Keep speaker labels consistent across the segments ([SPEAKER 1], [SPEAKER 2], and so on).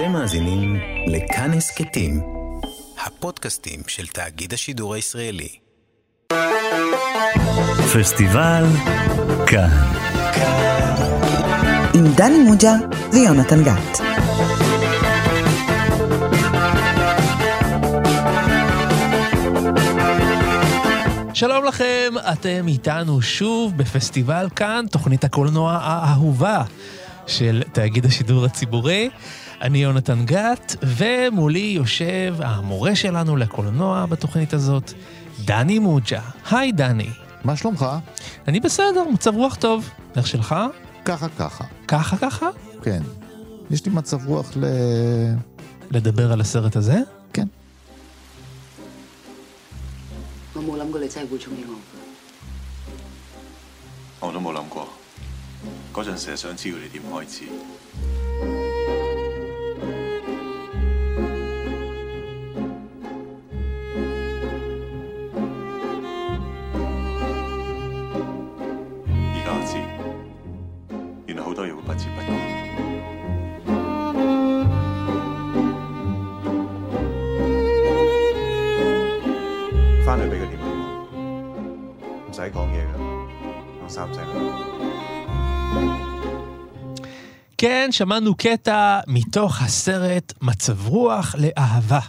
[SPEAKER 1] אתם מאזינים לכאן הסכתים, הפודקאסטים של תאגיד השידור הישראלי.
[SPEAKER 2] פסטיבל כאן.
[SPEAKER 3] עם דני מוג'ה ויונתן גת.
[SPEAKER 4] שלום לכם, אתם איתנו שוב בפסטיבל כאן, תוכנית הקולנוע האהובה של תאגיד השידור הציבורי. אני יונתן גת, ומולי יושב המורה שלנו לקולנוע בתוכנית הזאת, דני מוג'ה. היי דני.
[SPEAKER 5] מה שלומך?
[SPEAKER 4] אני בסדר, מצב רוח טוב. איך שלך?
[SPEAKER 5] ככה ככה.
[SPEAKER 4] ככה ככה?
[SPEAKER 5] כן. יש לי מצב רוח ל...
[SPEAKER 4] לדבר על הסרט הזה?
[SPEAKER 5] כן.
[SPEAKER 6] 我冇谂过你真系会中意我。
[SPEAKER 7] 我都冇谂过，嗰阵时系想知道你点开始。 something.
[SPEAKER 4] כן, שמענו קטע מתוך הסרט מצב רוח לאהבה.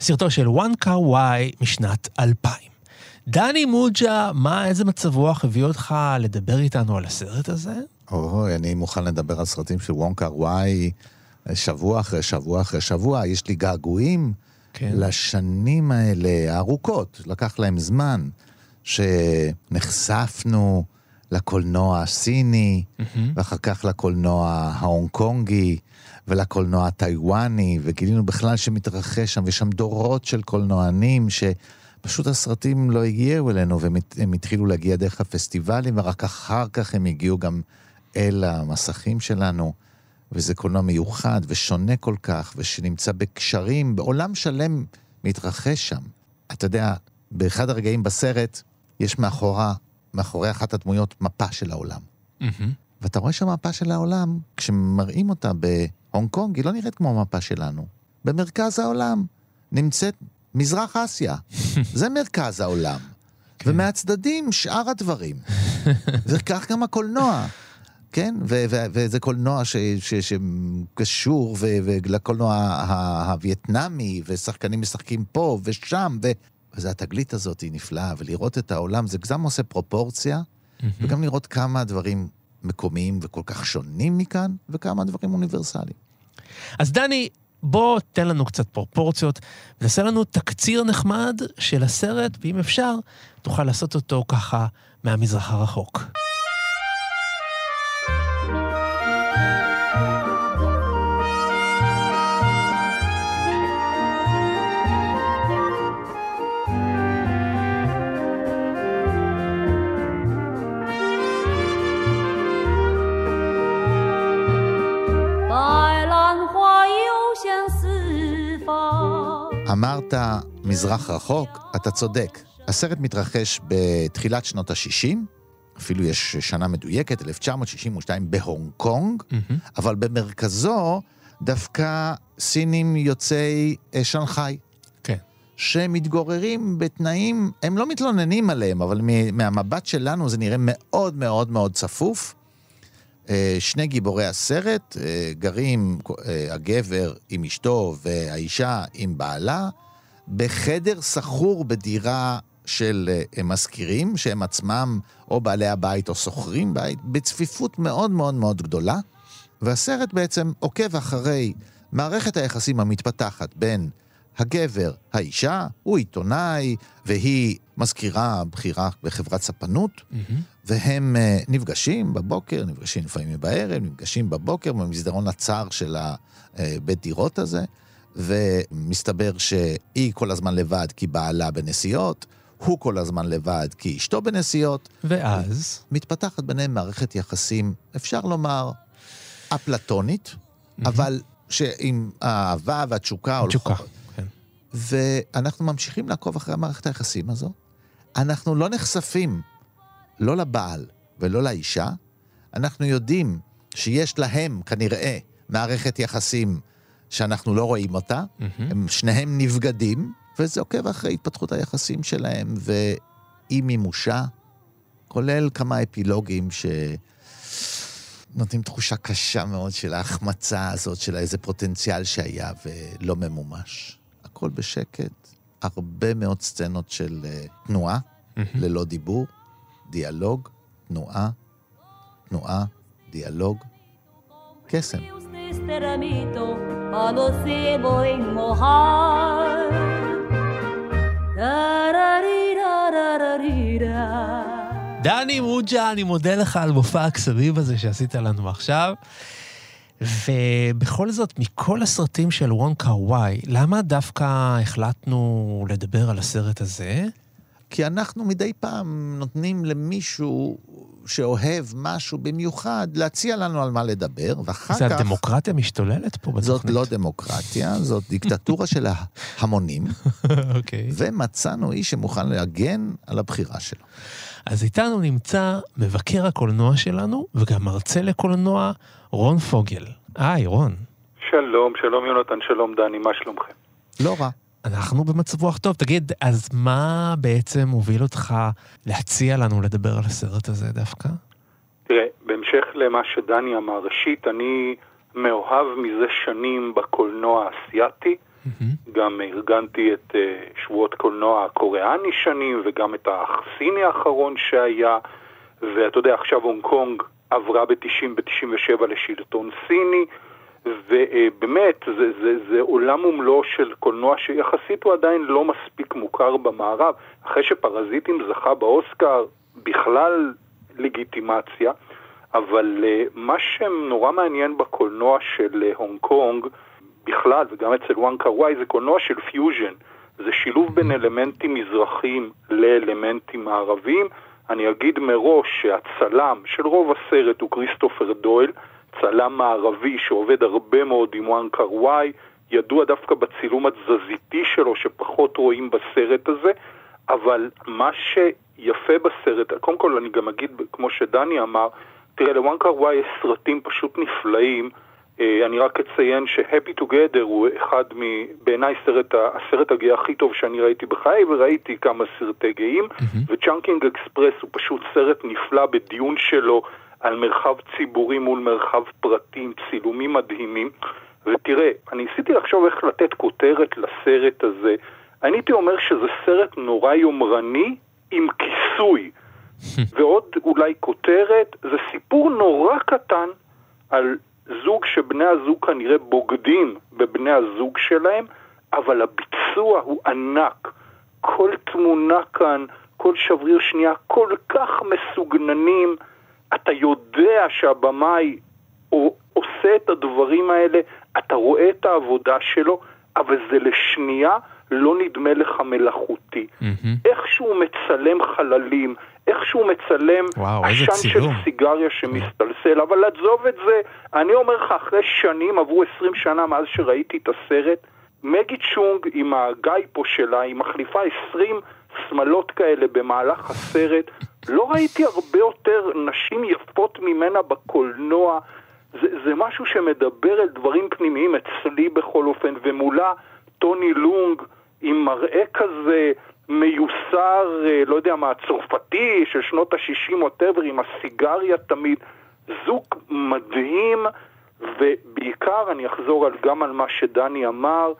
[SPEAKER 4] סרטו של וואן קאר וואי משנת 2000. דני מוג'ה, מה, איזה מצב רוח הביא אותך לדבר איתנו על הסרט הזה?
[SPEAKER 5] אוי, אני מוכן לדבר על סרטים של וואן קאר וואי אה, שבוע אחרי שבוע אחרי שבוע. יש לי געגועים
[SPEAKER 4] כן.
[SPEAKER 5] לשנים האלה, הארוכות, לקח להם זמן. שנחשפנו לקולנוע הסיני, ואחר כך לקולנוע ההונג קונגי, ולקולנוע הטיוואני, וגילינו בכלל שמתרחש שם, ויש שם דורות של קולנוענים, שפשוט הסרטים לא הגיעו אלינו, והם הת- הם התחילו להגיע דרך הפסטיבלים, ורק אחר כך הם הגיעו גם אל המסכים שלנו. וזה קולנוע מיוחד ושונה כל כך, ושנמצא בקשרים, בעולם שלם מתרחש שם. אתה יודע, באחד הרגעים בסרט, יש מאחורה, מאחורי אחת הדמויות, מפה של העולם. ואתה רואה שהמפה של העולם, כשמראים אותה בהונג קונג, היא לא נראית כמו המפה שלנו. במרכז העולם נמצאת מזרח אסיה. זה מרכז העולם. ומהצדדים שאר הדברים. וכך גם הקולנוע. כן, ו- ו- וזה קולנוע ש- ש- שקשור ו- ולקולנוע ה- הווייטנמי, ושחקנים משחקים פה ושם, ו... וזה התגלית הזאת היא נפלאה, ולראות את העולם, זה גם עושה פרופורציה, וגם לראות כמה דברים מקומיים וכל כך שונים מכאן, וכמה דברים אוניברסליים.
[SPEAKER 4] אז דני, בוא תן לנו קצת פרופורציות, ותעשה לנו תקציר נחמד של הסרט, ואם אפשר, תוכל לעשות אותו ככה מהמזרח הרחוק.《
[SPEAKER 5] אמרת מזרח רחוק, אתה צודק. הסרט מתרחש בתחילת שנות ה-60, אפילו יש שנה מדויקת, 1962, בהונג קונג, אבל במרכזו דווקא סינים יוצאי אה, שנגחאי.
[SPEAKER 4] כן.
[SPEAKER 5] שמתגוררים בתנאים, הם לא מתלוננים עליהם, אבל מהמבט שלנו זה נראה מאוד מאוד מאוד צפוף. אה, שני גיבורי הסרט אה, גרים, אה, הגבר עם אשתו והאישה עם בעלה, בחדר סחור בדירה של מזכירים, שהם עצמם או בעלי הבית או שוכרים בית, בצפיפות מאוד מאוד מאוד גדולה. והסרט בעצם עוקב אחרי מערכת היחסים המתפתחת בין הגבר, האישה, הוא עיתונאי והיא מזכירה בכירה בחברת ספנות, והם אה, נפגשים בבוקר, נפגשים לפעמים בערב, נפגשים בבוקר במסדרון הצר של הבית דירות הזה, ומסתבר שהיא כל הזמן לבד כי בעלה בנסיעות, הוא כל הזמן לבד כי אשתו בנסיעות,
[SPEAKER 4] ואז?
[SPEAKER 5] מתפתחת ביניהם מערכת יחסים, אפשר לומר, אפלטונית, אבל שעם האהבה והתשוקה
[SPEAKER 4] תשוקה.
[SPEAKER 5] הולכות. ואנחנו ממשיכים לעקוב אחרי מערכת היחסים הזו. אנחנו לא נחשפים, לא לבעל ולא לאישה, אנחנו יודעים שיש להם כנראה מערכת יחסים שאנחנו לא רואים אותה, הם שניהם נבגדים, וזה עוקב אחרי התפתחות היחסים שלהם ואי מימושה, כולל כמה אפילוגים ש... נותנים תחושה קשה מאוד של ההחמצה הזאת, של איזה פוטנציאל שהיה ולא ממומש. הכל בשקט, הרבה מאוד סצנות של uh, תנועה, ללא דיבור, דיאלוג, תנועה, תנועה, דיאלוג, קסם.
[SPEAKER 4] דני מוג'ה, אני מודה לך על מופע הקסמים הזה שעשית לנו עכשיו. ובכל זאת, מכל הסרטים של וון קר וואי, למה דווקא החלטנו לדבר על הסרט הזה?
[SPEAKER 5] כי אנחנו מדי פעם נותנים למישהו שאוהב משהו במיוחד להציע לנו על מה לדבר, ואחר
[SPEAKER 4] זה
[SPEAKER 5] כך...
[SPEAKER 4] הדמוקרטיה משתוללת פה בתוכנית.
[SPEAKER 5] זאת לא דמוקרטיה, זאת דיקטטורה של ההמונים,
[SPEAKER 4] אוקיי.
[SPEAKER 5] ומצאנו איש שמוכן להגן על הבחירה שלו.
[SPEAKER 4] אז איתנו נמצא מבקר הקולנוע שלנו, וגם מרצה לקולנוע, רון פוגל. היי, רון.
[SPEAKER 8] שלום, שלום יונתן, שלום דני, מה שלומכם?
[SPEAKER 5] לא רע.
[SPEAKER 4] אנחנו במצב רוח טוב. תגיד, אז מה בעצם הוביל אותך להציע לנו לדבר על הסרט הזה דווקא?
[SPEAKER 8] תראה, בהמשך למה שדני אמר, ראשית, אני מאוהב מזה שנים בקולנוע האסייתי. גם ארגנתי את uh, שבועות קולנוע הקוריאני שנים, וגם את הסיני האחרון שהיה, ואתה יודע, עכשיו הונג קונג עברה ב-90, ב-97 לשלטון סיני, ובאמת, זה, זה, זה עולם ומלואו של קולנוע שיחסית הוא עדיין לא מספיק מוכר במערב. אחרי שפרזיטים זכה באוסקר, קיבל לגיטימציה, אבל אה, מה שנורא מעניין בקולנוע של אה, הונג קונג, בכלל, וגם אצל וונג קאר-וואי, זה קולנוע של פיוז'ן. זה שילוב בין אלמנטים מזרחיים לאלמנטים מערביים. אני אגיד מראש שהצלם של רוב הסרט הוא כריסטופר דויל, צלם מערבי שעובד הרבה מאוד עם וונג קאר-וואי, ידוע דווקא בצילום התזזיתי שלו שפחות רואים בסרט הזה, אבל מה שיפה בסרט, קודם כל אני גם אגיד, כמו שדני אמר, תראה, לוונג קאר-וואי יש סרטים פשוט נפלאים. אה, אני רק אציין ש-Happy Together הוא אחד מ... בעיניי סרט, הסרט הגאה הכי טוב שאני ראיתי בחיי, וראיתי כמה סרטי גאים, אהם. וצ'ונגקינג אקספרס הוא פשוט סרט נפלא בדיון שלו על מרחב ציבורי מול מרחב פרטי עם צילומים מדהימים. ותראה, אני ניסיתי לחשוב איך לתת כותרת לסרט הזה. אני הייתי אומר שזה סרט נורא יומרני עם כיסוי. ועוד אולי כותרת, זה סיפור נורא קטן על זוג שבני הזוג כנראה בוגדים בבני הזוג שלהם, אבל הביצוע הוא ענק. כל תמונה כאן, כל שבריר שנייה, כל כך מסוגננים. אתה יודע שהבמאי עושה את הדברים האלה, אתה רואה את העבודה שלו, אבל זה לשנייה לא נדמה לך מלאכותי. Mm-hmm. איך שהוא מצלם חללים, איך שהוא מצלם
[SPEAKER 4] וואו,
[SPEAKER 8] עשן של סיגריה שמסתלסל, אבל עזוב את זה, אני אומר לך, אחרי שנים, עברו 20 שנה מאז שראיתי את הסרט, מגי צ'ונג עם הגייפו שלה, היא מחליפה 20 שמלות כאלה במהלך הסרט, לא ראיתי הרבה יותר נשים יפות ממנה בקולנוע, זה, זה משהו שמדבר על דברים פנימיים אצלי בכל אופן, ומולה טוני לונג עם מראה כזה מיוסר, אה, לא יודע מה, צרפתי של שנות ה-60 ווטאבר, עם הסיגריה תמיד. זוג מדהים, ובעיקר אני אחזור על, גם על מה שדני אמר,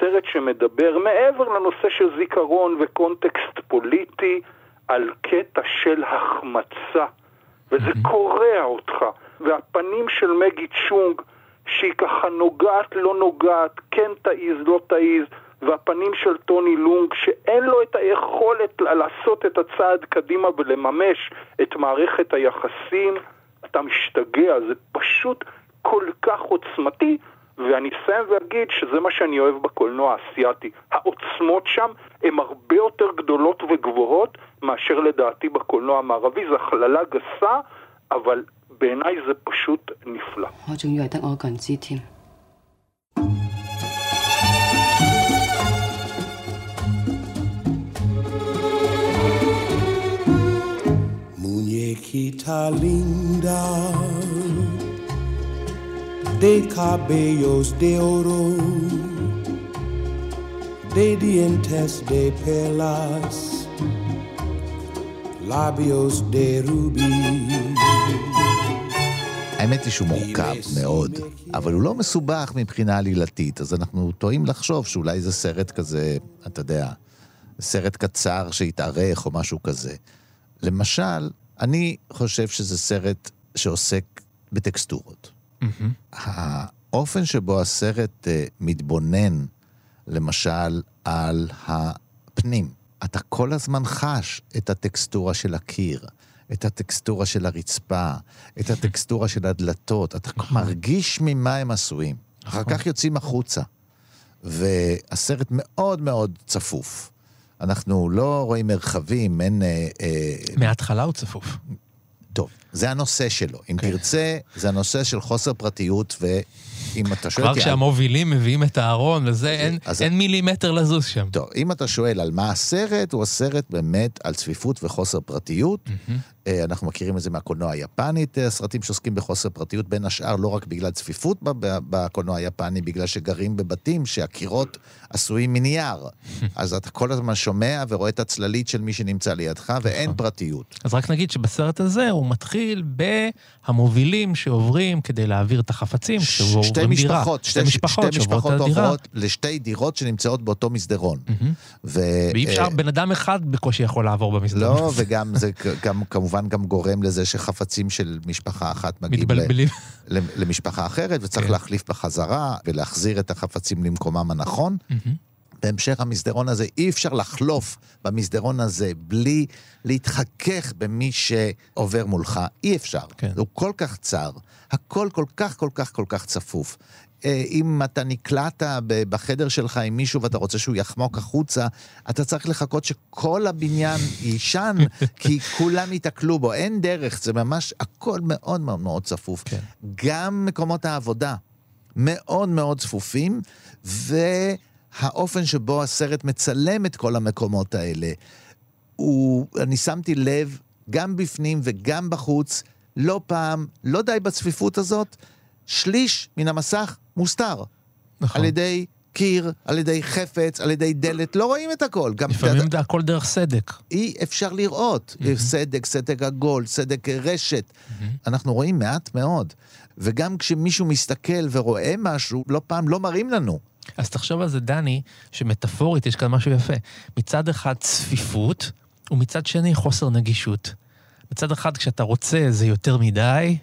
[SPEAKER 8] סרט שמדבר מעבר לנושא של זיכרון וקונטקסט פוליטי, על קטע של החמצה, וזה קורע אותך. והפנים של מגי צ'ונג, שהיא ככה נוגעת, לא נוגעת, כן תעיז, לא תעיז, והפנים של טוני לונג, שאין לו את היכולת לעשות את הצעד קדימה ולממש את מערכת היחסים, אתה משתגע, זה פשוט כל כך עוצמתי, ואני אסיים ואגיד שזה מה שאני אוהב בקולנוע האסייתי. העוצמות שם הן הרבה יותר גדולות וגבוהות מאשר לדעתי בקולנוע המערבי, זו הכללה גסה, אבל בעיניי זה פשוט נפלא.
[SPEAKER 6] 我仲以为得我一个人知添。
[SPEAKER 9] De cabellos de oro, de dientes de perlas, labios de rubí.
[SPEAKER 5] האמת היא שהוא מורכב מאוד, אבל הוא לא מסובך מבחינה עלילתית, אז אנחנו טועים לחשוב שאולי זה סרט כזה, אתה יודע, סרט קצר שהתארך או משהו כזה. למשל, אני חושב שזה סרט שעוסק בטקסטורות. האופן שבו הסרט אה, מתבונן, למשל, על הפנים. אתה כל הזמן חש את הטקסטורה של הקיר, את הטקסטורה של הרצפה, את הטקסטורה של הדלתות. אתה מרגיש ממה הם עשויים. אחר כך יוצאים החוצה. והסרט מאוד מאוד צפוף. אנחנו לא רואים מרחבים, אין... אה, אה,
[SPEAKER 4] מההתחלה הוא צפוף.
[SPEAKER 5] טוב, זה הנושא שלו. אם
[SPEAKER 4] כן.
[SPEAKER 5] תרצה, זה הנושא של חוסר פרטיות, ואם אתה שואל
[SPEAKER 4] כבר כשהמובילים מביאים את הארון וזה, אין-
[SPEAKER 5] אז-
[SPEAKER 4] אין מילימטר לזוז שם.
[SPEAKER 5] טוב, אם אתה שואל על מה הסרט, הוא הסרט באמת על צפיפות וחוסר פרטיות. אה, אנחנו מכירים את זה מהקולנוע היפני, את הסרטים שעוסקים בחוסר פרטיות, בין השאר לא רק בגלל צפיפות בקולנוע היפני, בגלל שגרים בבתים שהקירות עשויים מנייר. אז אתה כל הזמן שומע ורואה את הצללית של מי שנמצא לידך, ואין פרטיות.
[SPEAKER 4] אז רק נגיד שבסרט הזה הוא מתחיל בהמובילים שעוברים כדי להעביר את החפצים, כשהוא
[SPEAKER 5] שתי
[SPEAKER 4] עוברים דירה.
[SPEAKER 5] משפחות,
[SPEAKER 4] שתי משפחות
[SPEAKER 5] שתי משפחות. עוברות לשתי דירות שנמצאות באותו מסדרון.
[SPEAKER 4] ואי אפשר,
[SPEAKER 5] אה,
[SPEAKER 4] בן אדם אחד בקושי יכול לעבור במסדרון.
[SPEAKER 5] לא, וגם זה כ- גם, כמובן גם גורם לזה שחפצים של משפחה אחת מגיעים ל-
[SPEAKER 4] מתבלבלים.
[SPEAKER 5] למשפחה אחרת, וצריך
[SPEAKER 4] כן.
[SPEAKER 5] להחליף בחזרה ולהחזיר את החפצים למקומם הנכון. בהמשך המסדרון הזה, אי אפשר לחלוף במסדרון הזה בלי להתחכך במי שעובר מולך, אי אפשר.
[SPEAKER 4] כן.
[SPEAKER 5] הוא כל כך צר, הכל כל כך כל כך כל כך צפוף. אה, אם אתה נקלעת בחדר שלך עם מישהו ואתה רוצה שהוא יחמוק החוצה, אתה צריך לחכות שכל הבניין יישן, כי כולם ייתקלו בו. אין דרך, זה ממש, הכל מאוד מאוד מאוד צפוף.
[SPEAKER 4] כן.
[SPEAKER 5] גם מקומות העבודה מאוד מאוד צפופים, והאופן שבו הסרט מצלם את כל המקומות האלה, הוא, אני שמתי לב, גם בפנים וגם בחוץ, לא פעם, לא די בצפיפות הזאת, שליש מן המסך מוסתר.
[SPEAKER 4] נכון.
[SPEAKER 5] על ידי קיר, על ידי חפץ, על ידי דלת, לא רואים את הכל. גם
[SPEAKER 4] לפעמים זה הכל דרך סדק.
[SPEAKER 5] אי אפשר לראות. סדק, סדק עגול, סדק רשת. אנחנו רואים מעט מאוד. וגם כשמישהו מסתכל ורואה משהו, לא פעם לא מראים לנו.
[SPEAKER 4] אז תחשוב על זה, דני, שמטאפורית יש כאן משהו יפה. מצד אחד צפיפות, ומצד שני חוסר נגישות. מצד אחד, כשאתה רוצה זה יותר מדי,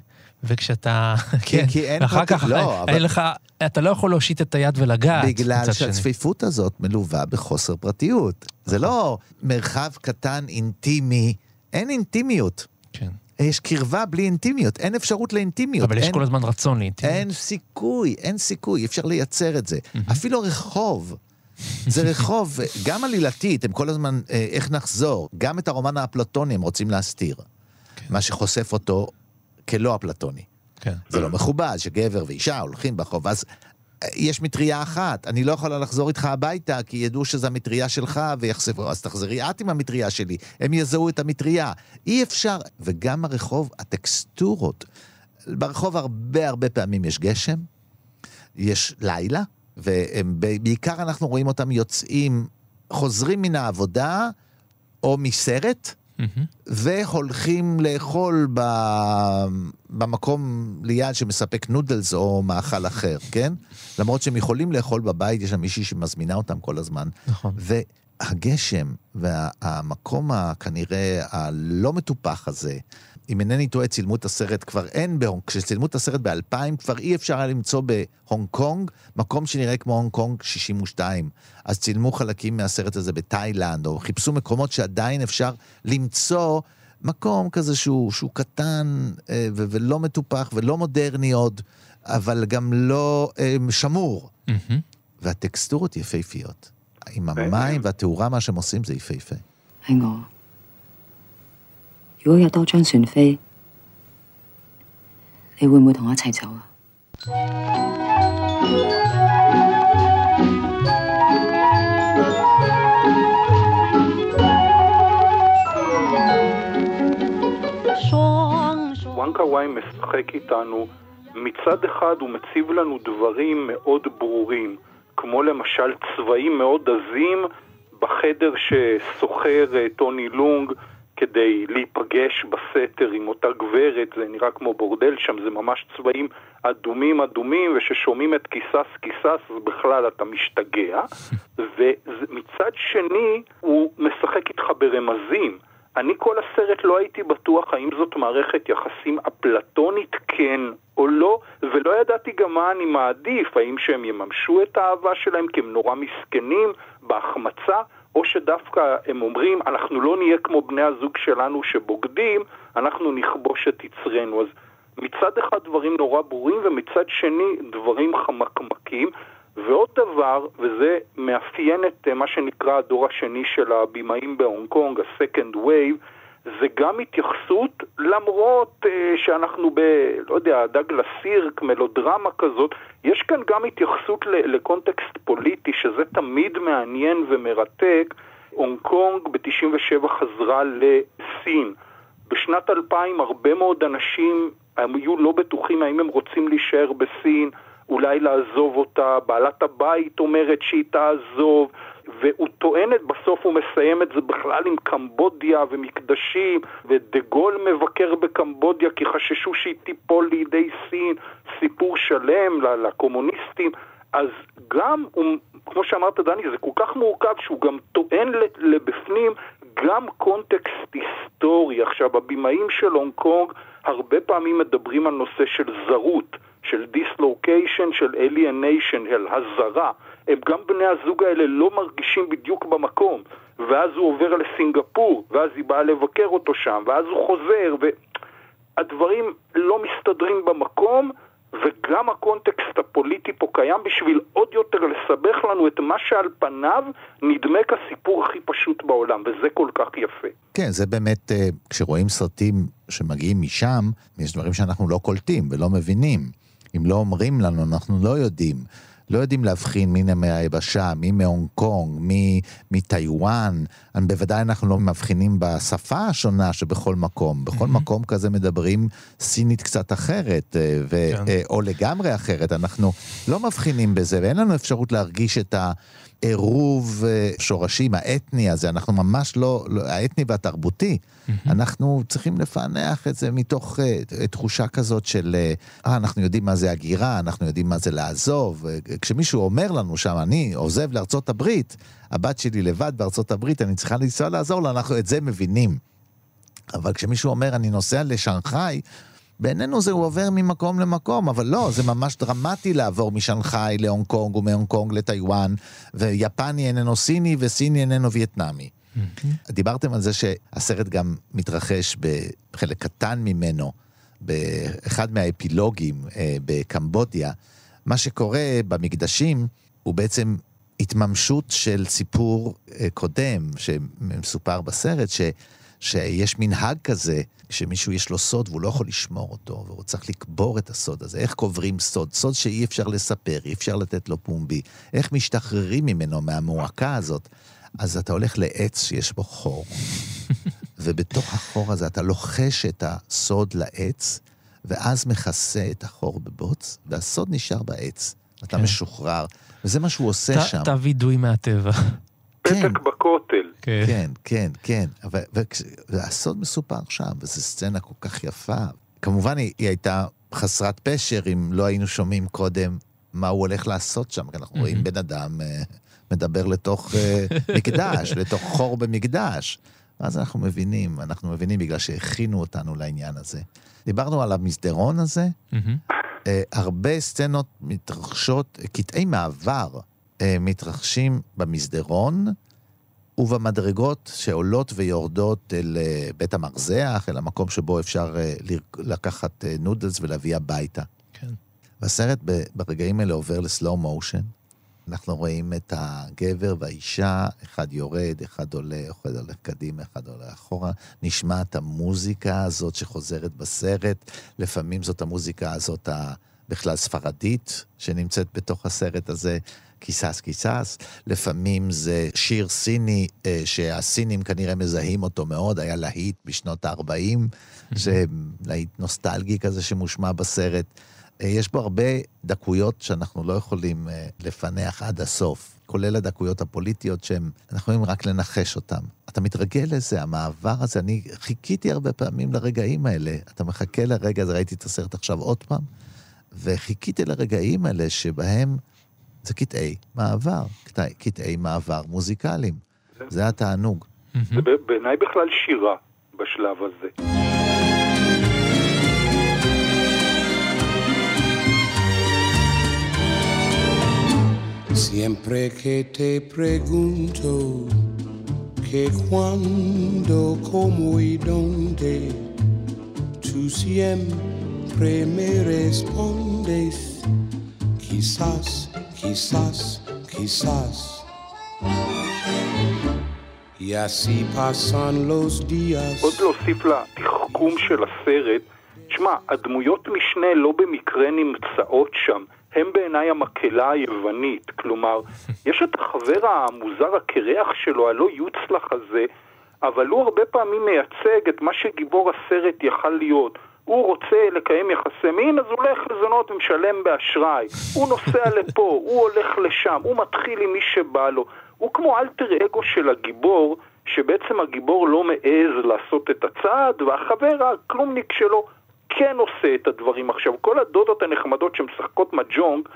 [SPEAKER 4] וכשאתה... כן,
[SPEAKER 5] כי אין
[SPEAKER 4] ואחר כך,
[SPEAKER 5] לא, אבל-
[SPEAKER 4] אין לך, אתה לא יכול להושיט את היד ולגעת.
[SPEAKER 5] בגלל. שהצפיפות הזאת מלווה בחוסר פרטיות. זה לא מרחב קטן, אינטימי, אין אינטימיות.
[SPEAKER 4] כן.
[SPEAKER 5] יש קרבה בלי אינטימיות, אין אפשרות לאינטימיות.
[SPEAKER 4] אבל יש
[SPEAKER 5] אין-
[SPEAKER 4] כל הזמן רצון לאינטימיות.
[SPEAKER 5] אין סיכוי, אין סיכוי, אפשר לייצר את זה. אפילו רחוב. זה רחוב, גם עלילתית, הם כל הזמן, אה, איך נחזור? גם את הרומן האפלטוני הם רוצים להסתיר. מה שחושף אותו כלא אפלטוני.
[SPEAKER 4] כן.
[SPEAKER 5] זה לא מכובד שגבר ואישה הולכים ברחוב, אז אה, יש מטריה אחת, אני לא יכולה לחזור איתך הביתה, כי ידעו שזו המטריה שלך ויחשפו, אז תחזרי את עם המטריה שלי, הם יזהו את המטריה. אי אפשר, וגם הרחוב, הטקסטורות. ברחוב הרבה הרבה פעמים יש גשם, יש לילה, ובעיקר אנחנו רואים אותם יוצאים, חוזרים מן העבודה או מסרט. והולכים לאכול ב... במקום ליד שמספק נודלס או מאכל אחר, כן? למרות שהם יכולים לאכול בבית, יש שם מישהי שמזמינה אותם כל הזמן.
[SPEAKER 4] נכון.
[SPEAKER 5] והגשם והמקום הכנראה הלא מטופח הזה, אם אינני טועה, צילמו את הסרט כבר אין בהונג, כשצילמו את הסרט ב-2000 כבר אי אפשר היה למצוא בהונג קונג מקום שנראה כמו הונג קונג 62. אז צילמו חלקים מהסרט הזה בתאילנד, או חיפשו מקומות שעדיין אפשר למצוא מקום כזה שהוא, שהוא קטן אה, ו- ולא מטופח ולא מודרני עוד, אבל גם לא אה, שמור.
[SPEAKER 4] מהמם.
[SPEAKER 5] והטקסטורות יפהפיות. עם המים והתאורה, מה שהם עושים זה יפהפה.
[SPEAKER 6] 如果有多张船飞，你会唔会同我一齐走啊？
[SPEAKER 10] 双双
[SPEAKER 8] וואנקה וואי משחק איתנו מצד אחד הוא מציב לנו דברים מאוד ברורים, כמו למשל צבעים מאוד עזים בחדר ששוכר אה, טוני לונג כדי להיפגש בסתר עם אותה גברת, זה נראה כמו בורדל שם, זה ממש צבעים אדומים אדומים, וששומעים את כיסס כיסס אז בכלל אתה משתגע. ומצד שני, הוא משחק איתך ברמזים. אני כל הסרט לא הייתי בטוח האם זאת מערכת יחסים אפלטונית כן או לא, ולא ידעתי גם מה אני מעדיף, האם שהם יממשו את האהבה שלהם כי הם נורא מסכנים בהחמצה, או שדווקא הם אומרים, אנחנו לא נהיה כמו בני הזוג שלנו שבוגדים, אנחנו נכבוש את יצרנו. אז מצד אחד דברים נורא ברורים, ומצד שני דברים חמקמקים. ועוד דבר, וזה מאפיין את אה, מה שנקרא הדור השני של הבימאים בהונג קונג, ה-Second Wave, זה גם התייחסות, למרות uh, שאנחנו ב... לא יודע, דגלס סירק, מלודרמה כזאת, יש כאן גם התייחסות ל- לקונטקסט פוליטי, שזה תמיד מעניין ומרתק. הונג קונג ב-97 חזרה לסין. בשנת 2000 הרבה מאוד אנשים היו לא בטוחים האם הם רוצים להישאר בסין. אולי לעזוב אותה, בעלת הבית אומרת שהיא תעזוב, והוא טוען את, בסוף הוא מסיים את זה בכלל עם קמבודיה ומקדשים, ודה גול מבקר בקמבודיה כי חששו שהיא תיפול לידי סין, סיפור שלם לקומוניסטים. אז גם, כמו שאמרת דני, זה כל כך מורכב שהוא גם טוען לבפנים גם קונטקסט היסטורי. עכשיו, הבימאים של הונג קונג הרבה פעמים מדברים על נושא של זרות. של dislocation, של alienation, של הזרה. הם גם בני הזוג האלה לא מרגישים בדיוק במקום, ואז הוא עובר לסינגפור, ואז היא באה לבקר אותו שם, ואז הוא חוזר, והדברים לא מסתדרים במקום, וגם הקונטקסט הפוליטי פה קיים בשביל עוד יותר לסבך לנו את מה שעל פניו נדמה כסיפור הכי פשוט בעולם, וזה כל כך יפה.
[SPEAKER 5] כן, זה באמת, אה, כשרואים סרטים שמגיעים משם, יש דברים שאנחנו לא קולטים ולא מבינים. אם לא אומרים לנו, אנחנו לא יודעים. לא יודעים להבחין מי מהיבשה, מי מהונג קונג, מי מטיוואן. בוודאי אנחנו לא מבחינים בשפה השונה שבכל מקום. בכל mm-hmm. מקום כזה מדברים סינית קצת אחרת, אה, ו- כן. אה, או לגמרי אחרת. אנחנו לא מבחינים בזה, ואין לנו אפשרות להרגיש את ה... עירוב אה, שורשים האתני הזה, אנחנו ממש לא, לא האתני והתרבותי, mm-hmm. אנחנו צריכים לפענח את זה מתוך uh, תחושה כזאת של, אה, uh, אנחנו יודעים מה זה הגירה, אנחנו יודעים מה זה לעזוב. כשמישהו אומר לנו שם, אני עוזב לארצות הברית, הבת שלי לבד בארצות הברית, אני צריכה לנסוע לעזור לה, אנחנו את זה מבינים. אבל כשמישהו אומר, אני נוסע לשנגחאי, בעינינו זה הוא עובר ממקום למקום, אבל לא, זה ממש דרמטי לעבור משנגחאי להונג קונג ומהונג קונג לטיוואן, ויפני איננו סיני וסיני איננו וייטנאמי. Mm-hmm. דיברתם על זה שהסרט גם מתרחש בחלק קטן ממנו, באחד מהאפילוגים אה, בקמבודיה. מה שקורה במקדשים הוא בעצם התממשות של סיפור אה, קודם שמסופר בסרט, ש... שיש מנהג כזה, כשמישהו יש לו סוד והוא לא יכול לשמור אותו, והוא צריך לקבור את הסוד הזה. איך קוברים סוד? סוד שאי אפשר לספר, אי אפשר לתת לו פומבי. איך משתחררים ממנו, מהמועקה הזאת? אז אתה הולך לעץ שיש בו חור, ובתוך החור הזה אתה לוחש את הסוד לעץ, ואז מכסה את החור בבוץ, והסוד נשאר בעץ. אתה כן. משוחרר, וזה מה שהוא עושה ת, שם.
[SPEAKER 4] תא וידוי מהטבע.
[SPEAKER 8] כן. פתק בכותל.
[SPEAKER 5] כן, כן, כן. כן. והסוד מסופר שם, וזו סצנה כל כך יפה. כמובן, היא, היא הייתה חסרת פשר אם לא היינו שומעים קודם מה הוא הולך לעשות שם, כי אנחנו רואים בן אדם אה, מדבר לתוך אה, מקדש, לתוך חור במקדש. ואז אנחנו מבינים, אנחנו מבינים בגלל שהכינו אותנו לעניין הזה. דיברנו על המסדרון הזה, אה, הרבה סצנות מתרחשות, קטעי מעבר אה, מתרחשים במסדרון ובמדרגות שעולות ויורדות אל אה, בית המרזח, אל המקום שבו אפשר אה, לקחת נודלס ולהביא הביתה. כן. והסרט ברגעים האלה עובר לסלואו מושן. אנחנו רואים את הגבר והאישה, אחד יורד, אחד עולה, אחד הולך קדימה, אחד עולה אחורה. נשמע את המוזיקה הזאת שחוזרת בסרט. לפעמים זאת המוזיקה הזאת בכלל ספרדית, שנמצאת בתוך הסרט הזה. כיסס כיסס, לפעמים זה שיר סיני אה, שהסינים כנראה מזהים אותו מאוד, היה להיט בשנות ה-40, זה להיט נוסטלגי כזה שמושמע בסרט. אה, יש בו הרבה דקויות שאנחנו לא יכולים אה, לפענח עד הסוף, כולל הדקויות הפוליטיות שהן, אנחנו יכולים רק לנחש אותן. אתה מתרגל לזה, המעבר הזה, אני חיכיתי הרבה פעמים לרגעים האלה. אתה מחכה לרגע הזה, ראיתי את הסרט עכשיו עוד פעם, וחיכיתי לרגעים האלה שבהם זה קטעי מעבר, קטעי, קטעי מעבר מוזיקליים. זה התענוג.
[SPEAKER 8] זה בעיניי בכלל שירה בשלב הזה.
[SPEAKER 9] Siempre que te pregunto que cuando, cómo y dónde, tú siempre me respondes, quizás, quizás, quizás. Y así pasan los días.
[SPEAKER 8] עוד להוסיף לתחכום של הסרט, תשמע, הדמויות משנה לא במקרה נמצאות שם, הם בעיניי המקהלה היוונית. כלומר, יש את החבר המוזר הקרח שלו, הלא יוצלח הזה, אבל הוא הרבה פעמים מייצג את מה שגיבור הסרט יכל להיות. הוא רוצה לקיים יחסי מין, אז הוא הולך לזונות ומשלם באשראי. הוא נוסע לפה, הוא הולך לשם, הוא מתחיל עם מי שבא לו. הוא כמו אלטר אגו של הגיבור, שבעצם הגיבור לא מעז לעשות את הצעד, והחבר הכלומניק שלו כן עושה את הדברים. עכשיו, כל הדודות הנחמדות שמשחקות מג'ונג,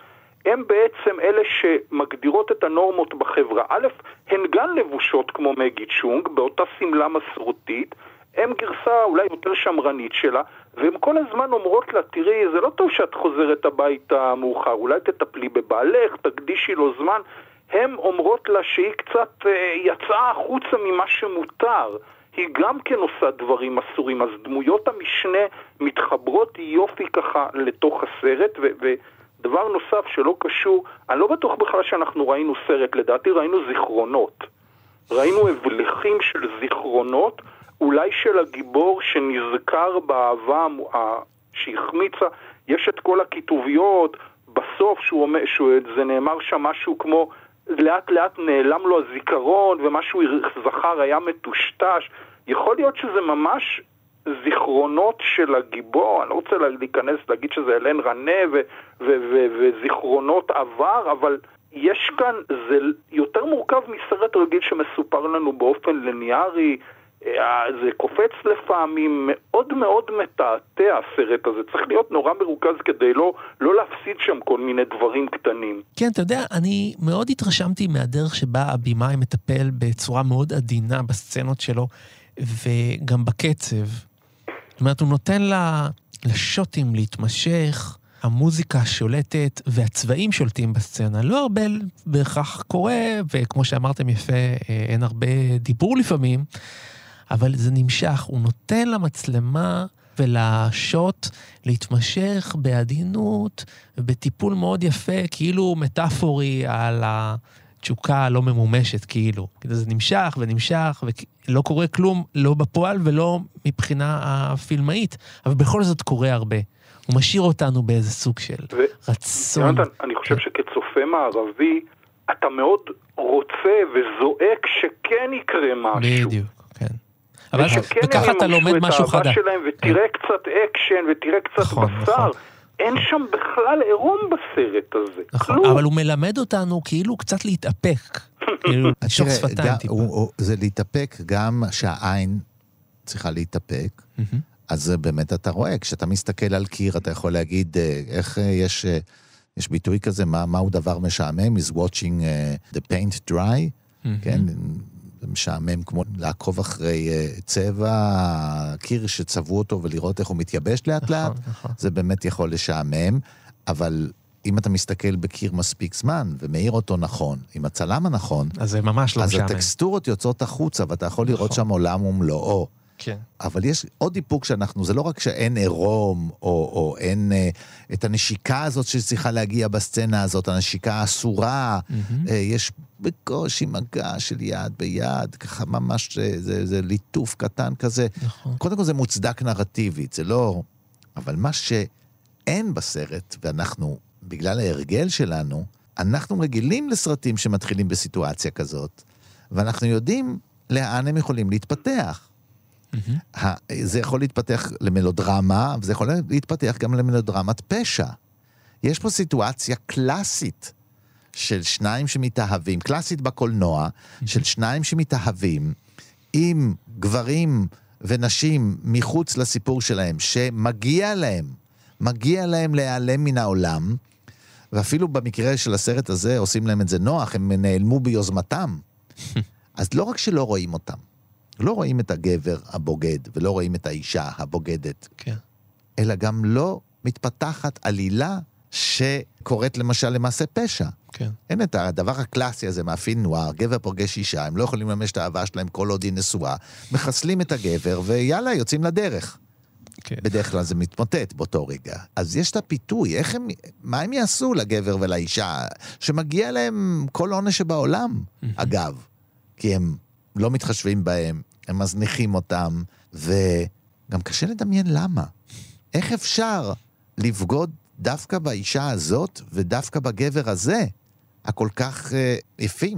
[SPEAKER 8] הן בעצם אלה שמגדירות את הנורמות בחברה. א', הן גם לבושות כמו מגי צ'ונג, באותה שמלה מסורתית, הן גרסה אולי יותר שמרנית שלה, והן כל הזמן אומרות לה, תראי, זה לא טוב שאת חוזרת הביתה מאוחר, אולי תטפלי בבעלך, תקדישי לו זמן. הן אומרות לה שהיא קצת אה, יצאה החוצה ממה שמותר. היא גם כן עושה דברים אסורים, אז דמויות המשנה מתחברות יופי ככה לתוך הסרט. ודבר נוסף שלא קשור, אני לא בטוח בכלל שאנחנו ראינו סרט, לדעתי ראינו זיכרונות. ראינו הבלחים של זיכרונות, אולי של הגיבור שנזכר באהבה שהחמיצה, יש את כל הכיתוביות, בסוף שהוא אומר, שהוא, זה נאמר שם משהו כמו לאט לאט נעלם לו הזיכרון ומה שהוא זכר היה מטושטש. יכול להיות שזה ממש זיכרונות של הגיבור, אני לא רוצה לה- להיכנס, להגיד שזה אלן רנה ו- ו- ו- וזיכרונות עבר, אבל יש כאן, זה יותר מורכב מסרט רגיל שמסופר לנו באופן ליניארי, זה קופץ לפעמים, מאוד מאוד מתעתע הסרט הזה, צריך להיות נורא מרוכז כדי לא, לא להפסיד שם כל מיני דברים קטנים.
[SPEAKER 4] כן, אתה יודע, אני מאוד התרשמתי מהדרך שבה הבמאי מטפל בצורה מאוד עדינה בסצנות שלו, וגם בקצב. זאת אומרת, הוא נותן לה, לשוטים להתמשך, המוזיקה שולטת והצבעים שולטים בסצנה. לא הרבה בהכרח קורה, וכמו שאמרתם יפה, אה, אין הרבה דיבור לפעמים, אבל זה נמשך. הוא נותן למצלמה ולשוט להתמשך בעדינות ובטיפול מאוד יפה, כאילו מטאפורי על התשוקה הלא ממומשת, כאילו. זה נמשך ונמשך, ולא קורה כלום, לא בפועל ולא מבחינה הפילמאית, אבל בכל זאת קורה הרבה. הוא משאיר אותנו באיזה סוג של
[SPEAKER 8] ו-
[SPEAKER 4] רצון.
[SPEAKER 8] יונתן, אני חושב שכצופה מערבי, אתה מאוד רוצה וזועק שכן יקרה משהו.
[SPEAKER 4] בדיוק, כן. אבל וככה
[SPEAKER 8] הם
[SPEAKER 4] אתה לומד משהו חדש.
[SPEAKER 8] שלהם, ותראה קצת אקשן, ותראה קצת
[SPEAKER 4] נכון,
[SPEAKER 8] בשר.
[SPEAKER 4] נכון.
[SPEAKER 8] אין שם בכלל עירום בסרט הזה.
[SPEAKER 4] נכון,
[SPEAKER 8] כלום.
[SPEAKER 4] אבל הוא מלמד אותנו כאילו קצת להתאפק. כאילו,
[SPEAKER 5] לנשוך
[SPEAKER 4] שפתיים טיפה.
[SPEAKER 5] זה להתאפק גם שהעין צריכה להתאפק. אז באמת אתה רואה, כשאתה מסתכל על קיר, אתה יכול להגיד אה, איך אה, יש, אה, יש ביטוי כזה, מה, מהו דבר משעמם? is watching אה, the paint dry, כן? זה משעמם כמו לעקוב אחרי אה, צבע קיר שצבעו אותו ולראות איך הוא מתייבש לאט לאט.
[SPEAKER 4] נכון.
[SPEAKER 5] זה באמת יכול לשעמם, אבל אם אתה מסתכל בקיר מספיק זמן ומאיר אותו נכון, עם הצלם הנכון,
[SPEAKER 4] אז זה ממש לא
[SPEAKER 5] אז
[SPEAKER 4] משעמם.
[SPEAKER 5] הטקסטורות יוצאות החוצה ואתה יכול לראות
[SPEAKER 4] נכון.
[SPEAKER 5] שם עולם ומלואו.
[SPEAKER 4] כן.
[SPEAKER 5] אבל יש עוד דיפוק שאנחנו, זה לא רק שאין עירום, או, או אין אה, את הנשיקה הזאת שצריכה להגיע בסצנה הזאת, הנשיקה האסורה,
[SPEAKER 4] מהמם.
[SPEAKER 5] אה, יש בקושי מגע של יד ביד, ככה ממש, אה, זה, זה ליטוף קטן כזה.
[SPEAKER 4] נכון.
[SPEAKER 5] קודם כל זה מוצדק נרטיבית, זה לא... אבל מה שאין בסרט, ואנחנו, בגלל ההרגל שלנו, אנחנו רגילים לסרטים שמתחילים בסיטואציה כזאת, ואנחנו יודעים לאן הם יכולים להתפתח. זה יכול להתפתח למלודרמה, וזה יכול להתפתח גם למלודרמת פשע. יש פה סיטואציה קלאסית של שניים שמתאהבים, קלאסית בקולנוע, של שניים שמתאהבים עם גברים ונשים מחוץ לסיפור שלהם, שמגיע להם, מגיע להם להיעלם מן העולם, ואפילו במקרה של הסרט הזה עושים להם את זה נוח, הם נעלמו ביוזמתם. אז לא רק שלא רואים אותם, לא רואים את הגבר הבוגד ולא רואים את האישה הבוגדת,
[SPEAKER 4] כן.
[SPEAKER 5] אלא גם לא מתפתחת עלילה שקורית למשל למעשה פשע.
[SPEAKER 4] כן.
[SPEAKER 5] אין את הדבר הקלאסי הזה מאפין נוער, גבר פוגש אישה, הם לא יכולים לממש את האהבה שלהם כל עוד היא נשואה, מחסלים את הגבר ויאללה, יוצאים לדרך.
[SPEAKER 4] כן.
[SPEAKER 5] בדרך כלל זה מתמוטט באותו רגע. אז יש את הפיתוי, איך הם, מה הם יעשו לגבר ולאישה, שמגיע להם כל עונש שבעולם, אגב, כי הם לא מתחשבים בהם, הם מזניחים אותם, וגם קשה לדמיין למה. איך אפשר לבגוד דווקא באישה הזאת ודווקא בגבר הזה, הכל כך אה, יפים?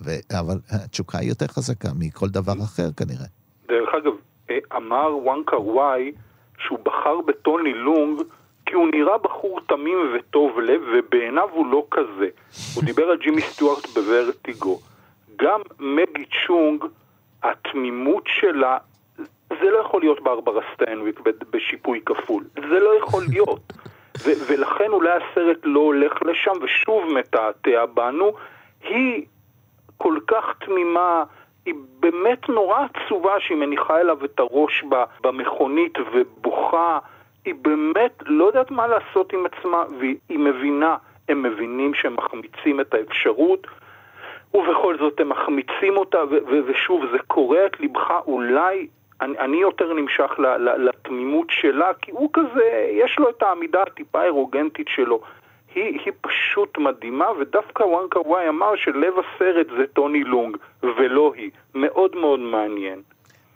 [SPEAKER 5] ו... אבל התשוקה היא יותר חזקה מכל דבר אחר כנראה.
[SPEAKER 8] דרך אגב, אה, אמר וונג קאר-וואי שהוא בחר בטוני לאונג כי הוא נראה בחור תמים וטוב לב, ובעיניו הוא לא כזה. הוא דיבר על ג'ימי סטיוארט בוורטיגו. גם מגי צ'אנג, התמימות שלה, זה לא יכול להיות ברברה סטנוויק בשיפוי כפול. זה לא יכול להיות. ו- ולכן אולי הסרט לא הולך לשם, ושוב מתעתע בנו. היא כל כך תמימה, היא באמת נורא עצובה שהיא מניחה אליו את הראש במכונית ובוכה. היא באמת לא יודעת מה לעשות עם עצמה, והיא מבינה, הם מבינים שהם מחמיצים את האפשרות, ובכל זאת הם מחמיצים אותה, ושוב, זה קורע את ליבך, אולי אני, אני יותר נמשך ל- ל- לתמימות שלה, כי הוא כזה, יש לו את העמידה הטיפה אירוגנטית שלו. היא, היא פשוט מדהימה, ודווקא וואנקה וואי אמר שלב הסרט זה טוני לונג, ולא היא. מאוד מאוד מעניין.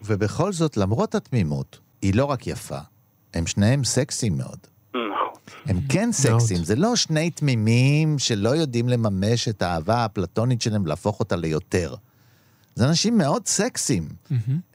[SPEAKER 5] ובכל זאת, למרות התמימות, היא לא רק יפה, הם שניהם סקסיים מאוד.
[SPEAKER 8] נכון.
[SPEAKER 5] הם כן סקסיים, זה לא שני תמימים שלא יודעים לממש את האהבה האפלטונית שלהם ולהפוך אותה ליותר. זה אנשים מאוד סקסיים.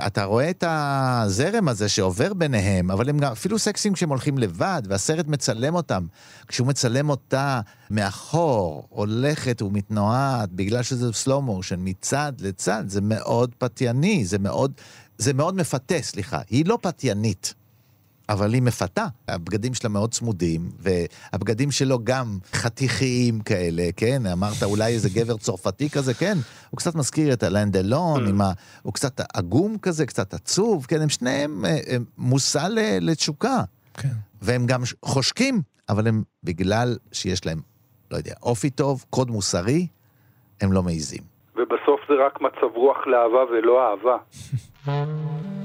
[SPEAKER 5] אתה רואה את הזרם הזה שעובר ביניהם, אבל הם גם אפילו סקסיים כשהם הולכים לבד, והסרט מצלם אותם. כשהוא מצלם אותה מאחור, הולכת ומתנועת, בגלל שזה סלואו מושן, מצד לצד, זה מאוד פתייני, זה מאוד, זה מאוד מפתה, סליחה. היא לא פתיינית. אבל היא מפתה. הבגדים שלה מאוד צמודים, והבגדים שלו גם חתיכיים כאלה, כן? אמרת אולי איזה גבר צרפתי כזה, כן? הוא קצת מזכיר את אלן דלון, עם ה... הוא קצת עגום כזה, קצת עצוב, כן? הם שניהם אה, הם מושא ל- לתשוקה.
[SPEAKER 4] כן.
[SPEAKER 5] והם גם חושקים, אבל הם, בגלל שיש להם, לא יודע, אופי טוב, קוד מוסרי, הם לא מעיזים.
[SPEAKER 8] ובסוף זה רק מצב רוח לאהבה ולא אהבה.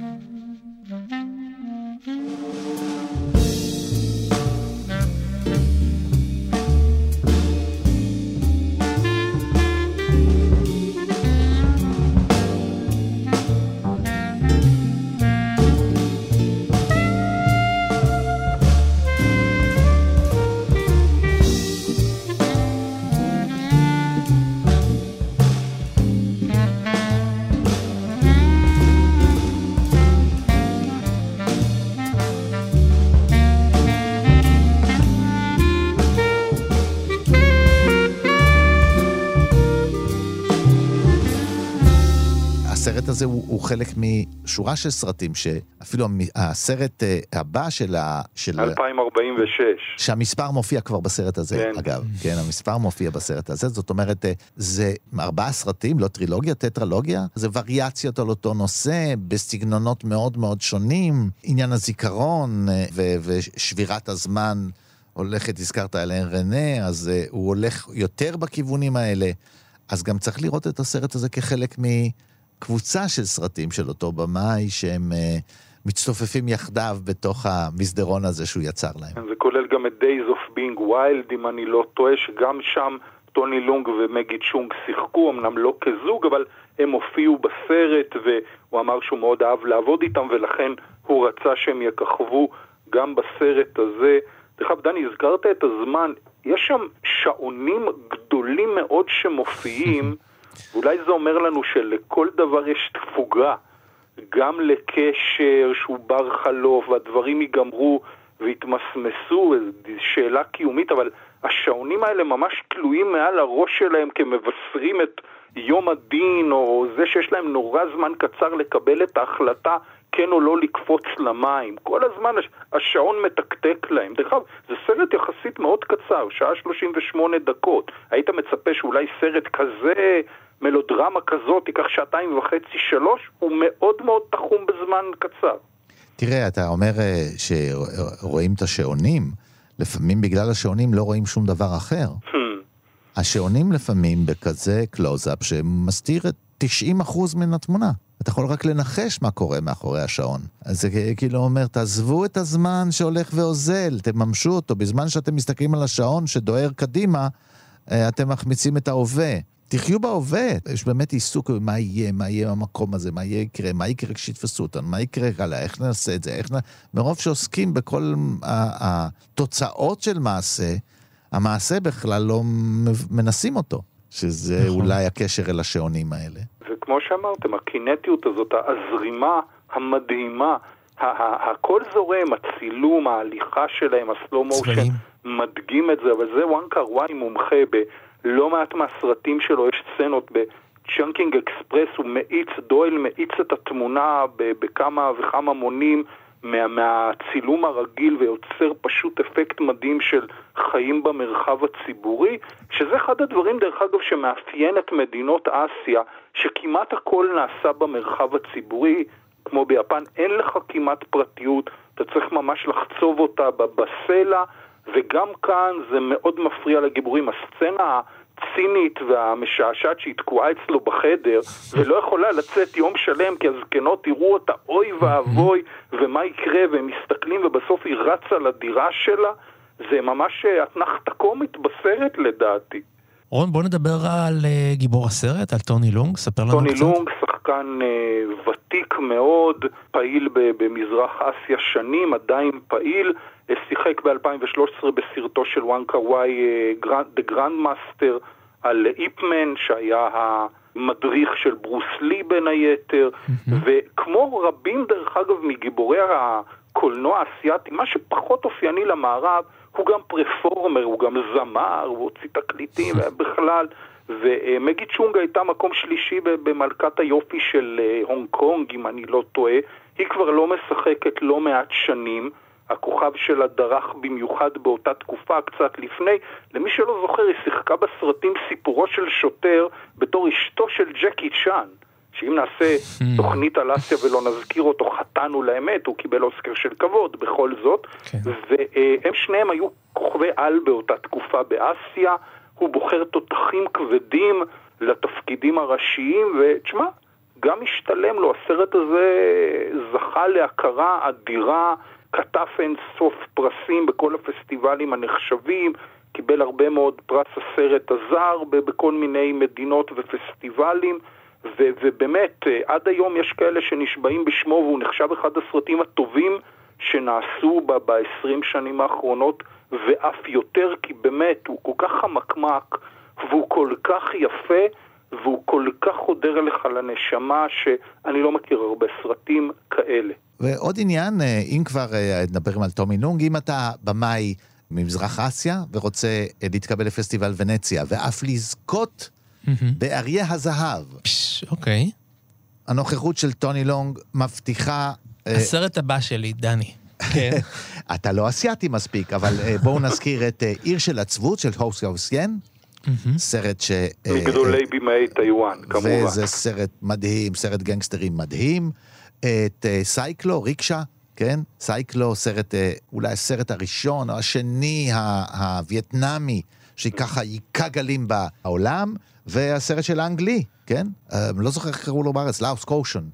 [SPEAKER 5] הזה הוא, הוא חלק משורה של סרטים, שאפילו הסרט אה, הבא של ה... של...
[SPEAKER 8] 2046.
[SPEAKER 5] שהמספר מופיע כבר בסרט הזה,
[SPEAKER 8] כן.
[SPEAKER 5] אגב. כן, המספר מופיע בסרט הזה, זאת אומרת, אה, זה ארבעה סרטים, לא טרילוגיה, טטרלוגיה, זה וריאציות על אותו נושא, בסגנונות מאוד מאוד שונים, עניין הזיכרון אה, ו- ושבירת הזמן. הולכת, הזכרת על אלן רנה, אז uh, הוא הולך יותר בכיוונים האלה. אז גם צריך לראות את הסרט הזה כחלק מקבוצה של סרטים של אותו במאי, שהם uh, מצטופפים יחדיו בתוך המסדרון הזה שהוא יצר להם.
[SPEAKER 8] זה כולל גם את Days of Being Wild, אם אני לא טועה, שגם שם טוני לונג ומגי צ'ונג שיחקו, אמנם לא כזוג, אבל הם הופיעו בסרט, והוא אמר שהוא מאוד אהב לעבוד איתם, ולכן הוא רצה שהם יככבו גם בסרט הזה. דרך אגב, דני, הזכרת את הזמן, יש שם שעונים גדולים מאוד שמופיעים, ואולי זה אומר לנו שלכל דבר יש תפוגה, גם לקשר שהוא בר חלוף, והדברים ייגמרו, והתמסמסו, זו שאלה קיומית, אבל השעונים האלה ממש תלויים מעל הראש שלהם כמבשרים את יום הדין, או זה שיש להם נורא זמן קצר לקבל את ההחלטה כן או לא לקפוץ למים. כל הזמן הש- השעון מתקתק להם. דרך אגב, זה סרט יחסית מאוד קצר, שעה 38 דקות. היית מצפה שאולי סרט כזה, מלודרמה כזאת, ייקח שעתיים וחצי, שלוש, הוא מאוד מאוד תחום בזמן קצר.
[SPEAKER 5] תראה, אתה אומר אה, שרואים את השעונים, לפעמים בגלל השעונים לא רואים שום דבר אחר.
[SPEAKER 8] המ.
[SPEAKER 5] השעונים לפעמים בכזה קלוז-אפ שמסתיר את 90% מן התמונה. אתה יכול רק לנחש מה קורה מאחורי השעון. אז זה כאילו אומר, תעזבו את הזמן שהולך ואוזל, תממשו אותו. בזמן שאתם מסתכלים על השעון שדוהר קדימה, אה, אתם מחמיצים את ההווה. תחיו בהווה. יש באמת עיסוק במה יהיה, מה יהיה במקום הזה, מה יהיה יקרה, מה יקרה כשיתפסו אותנו, מה יקרה הלאה, איך נעשה את זה, איך נ... מרוב שעוסקים בכל התוצאות של מעשה, המעשה בכלל לא מנסים אותו, שזה
[SPEAKER 4] נכון.
[SPEAKER 5] אולי הקשר אל השעונים האלה.
[SPEAKER 8] וכמו שאמרתם, הקינטיות הזאת, הזרימה המדהימה, הכל זורם, הצילום, ההליכה שלהם, הסלואו מושן,
[SPEAKER 4] צבעים.
[SPEAKER 8] מדגים את זה, אבל זה וונג קאר-וואי מומחה בלא מעט מהסרטים שלו, יש סצנות בצ'ונגקינג אקספרס, הוא מאיץ, דויל מאיץ את התמונה בכמה וכמה מונים מה, מהצילום הרגיל ויוצר פשוט אפקט מדהים של חיים במרחב הציבורי, שזה אחד הדברים, דרך אגב, שמאפיין את מדינות אסיה, שכמעט הכל נעשה במרחב הציבורי, כמו ביפן, אין לך כמעט פרטיות, אתה צריך ממש לחצוב אותה בסלע, וגם כאן זה מאוד מפריע לגיבורים. הסצנה הצינית והמשעשעת שהיא תקועה אצלו בחדר, ולא יכולה לצאת יום שלם כי הזקנות יראו אותה אוי ואבוי, ומה יקרה, והם מסתכלים ובסוף היא רצה לדירה שלה, זה ממש אה, אתנחתא קומית בסרט לדעתי.
[SPEAKER 4] רון, בוא נדבר על אה, גיבור הסרט, על טוני לונג, ספר לנו
[SPEAKER 8] טוני
[SPEAKER 4] קצת.
[SPEAKER 8] לונג, שחקן אה, ותיק מאוד, פעיל במזרח אסיה שנים, עדיין פעיל, שיחק ב-2013 בסרטו של וואנקה וואי, אה, The Grandmaster, על איפמן, שהיה המדריך של ברוס לי בין היתר, וכמו רבים דרך אגב מגיבורי הקולנוע האסייתי, מה שפחות אופייני למערב, הוא גם פרפורמר, הוא גם זמר, הוא הוציא תקליטים בכלל. ומגי צ'ונג הייתה מקום שלישי במלכת היופי של אה, הונג קונג, אם אני לא טועה. היא כבר לא משחקת לא מעט שנים. הכוכב שלה דרך במיוחד באותה תקופה, קצת לפני. למי שלא זוכר, היא שיחקה בסרטים סיפורו של שוטר בתור אשתו של ג'קי צ'אן. שאם נעשה תוכנית על אסיה ולא נזכיר אותו, חטאנו לאמת, הוא קיבל אוסקר של כבוד בכל זאת.
[SPEAKER 4] כן.
[SPEAKER 8] והם שניהם היו כוכבי על באותה תקופה באסיה. הוא בוחר תותחים כבדים לתפקידים הראשיים, ותשמע, גם השתלם לו, הסרט הזה זכה להכרה אדירה, כתב אין סוף פרסים בכל הפסטיבלים הנחשבים, קיבל הרבה מאוד פרס הסרט הזר בכל מיני מדינות ופסטיבלים, ו- ובאמת, אה, עד היום יש כאלה שנשבעים בשמו והוא נחשב אחד הסרטים הטובים שנעשו ב-20 שנים האחרונות, ואף יותר, כי באמת, הוא כל כך חמקמק, והוא כל כך יפה, והוא כל כך חודר אליך לנשמה, שאני לא מכיר הרבה סרטים כאלה.
[SPEAKER 5] ועוד עניין, אה, אם כבר אה, מדברים על טומי לונג, אם אתה במאי ממזרח אסיה ורוצה אה, להתקבל לפסטיבל ונציה, ואף לזכות באריה הזהב,
[SPEAKER 4] פש, אוקיי.
[SPEAKER 5] הנוכחות של טוני לונג מבטיחה... אה,
[SPEAKER 4] הסרט הבא שלי, דני. כן.
[SPEAKER 5] אתה לא אסיאתי מספיק, אבל אה, בואו נזכיר את אה, עיר של עצבות של הו שיאו-שיין, סרט ש... אה,
[SPEAKER 8] מגדולי בימאי טיוואן, כמובן.
[SPEAKER 5] וזה סרט מדהים, סרט גנגסטרים מדהים. את אה, סייקלו, ריקשה, כן? סייקלו, סרט, אה, אולי הסרט הראשון או השני הווייטנאמי, שככה היכה גלים בעולם, והסרט של אנג לי, כן? אה, לא זוכר איך קראו לו בארץ, לאוס קושן.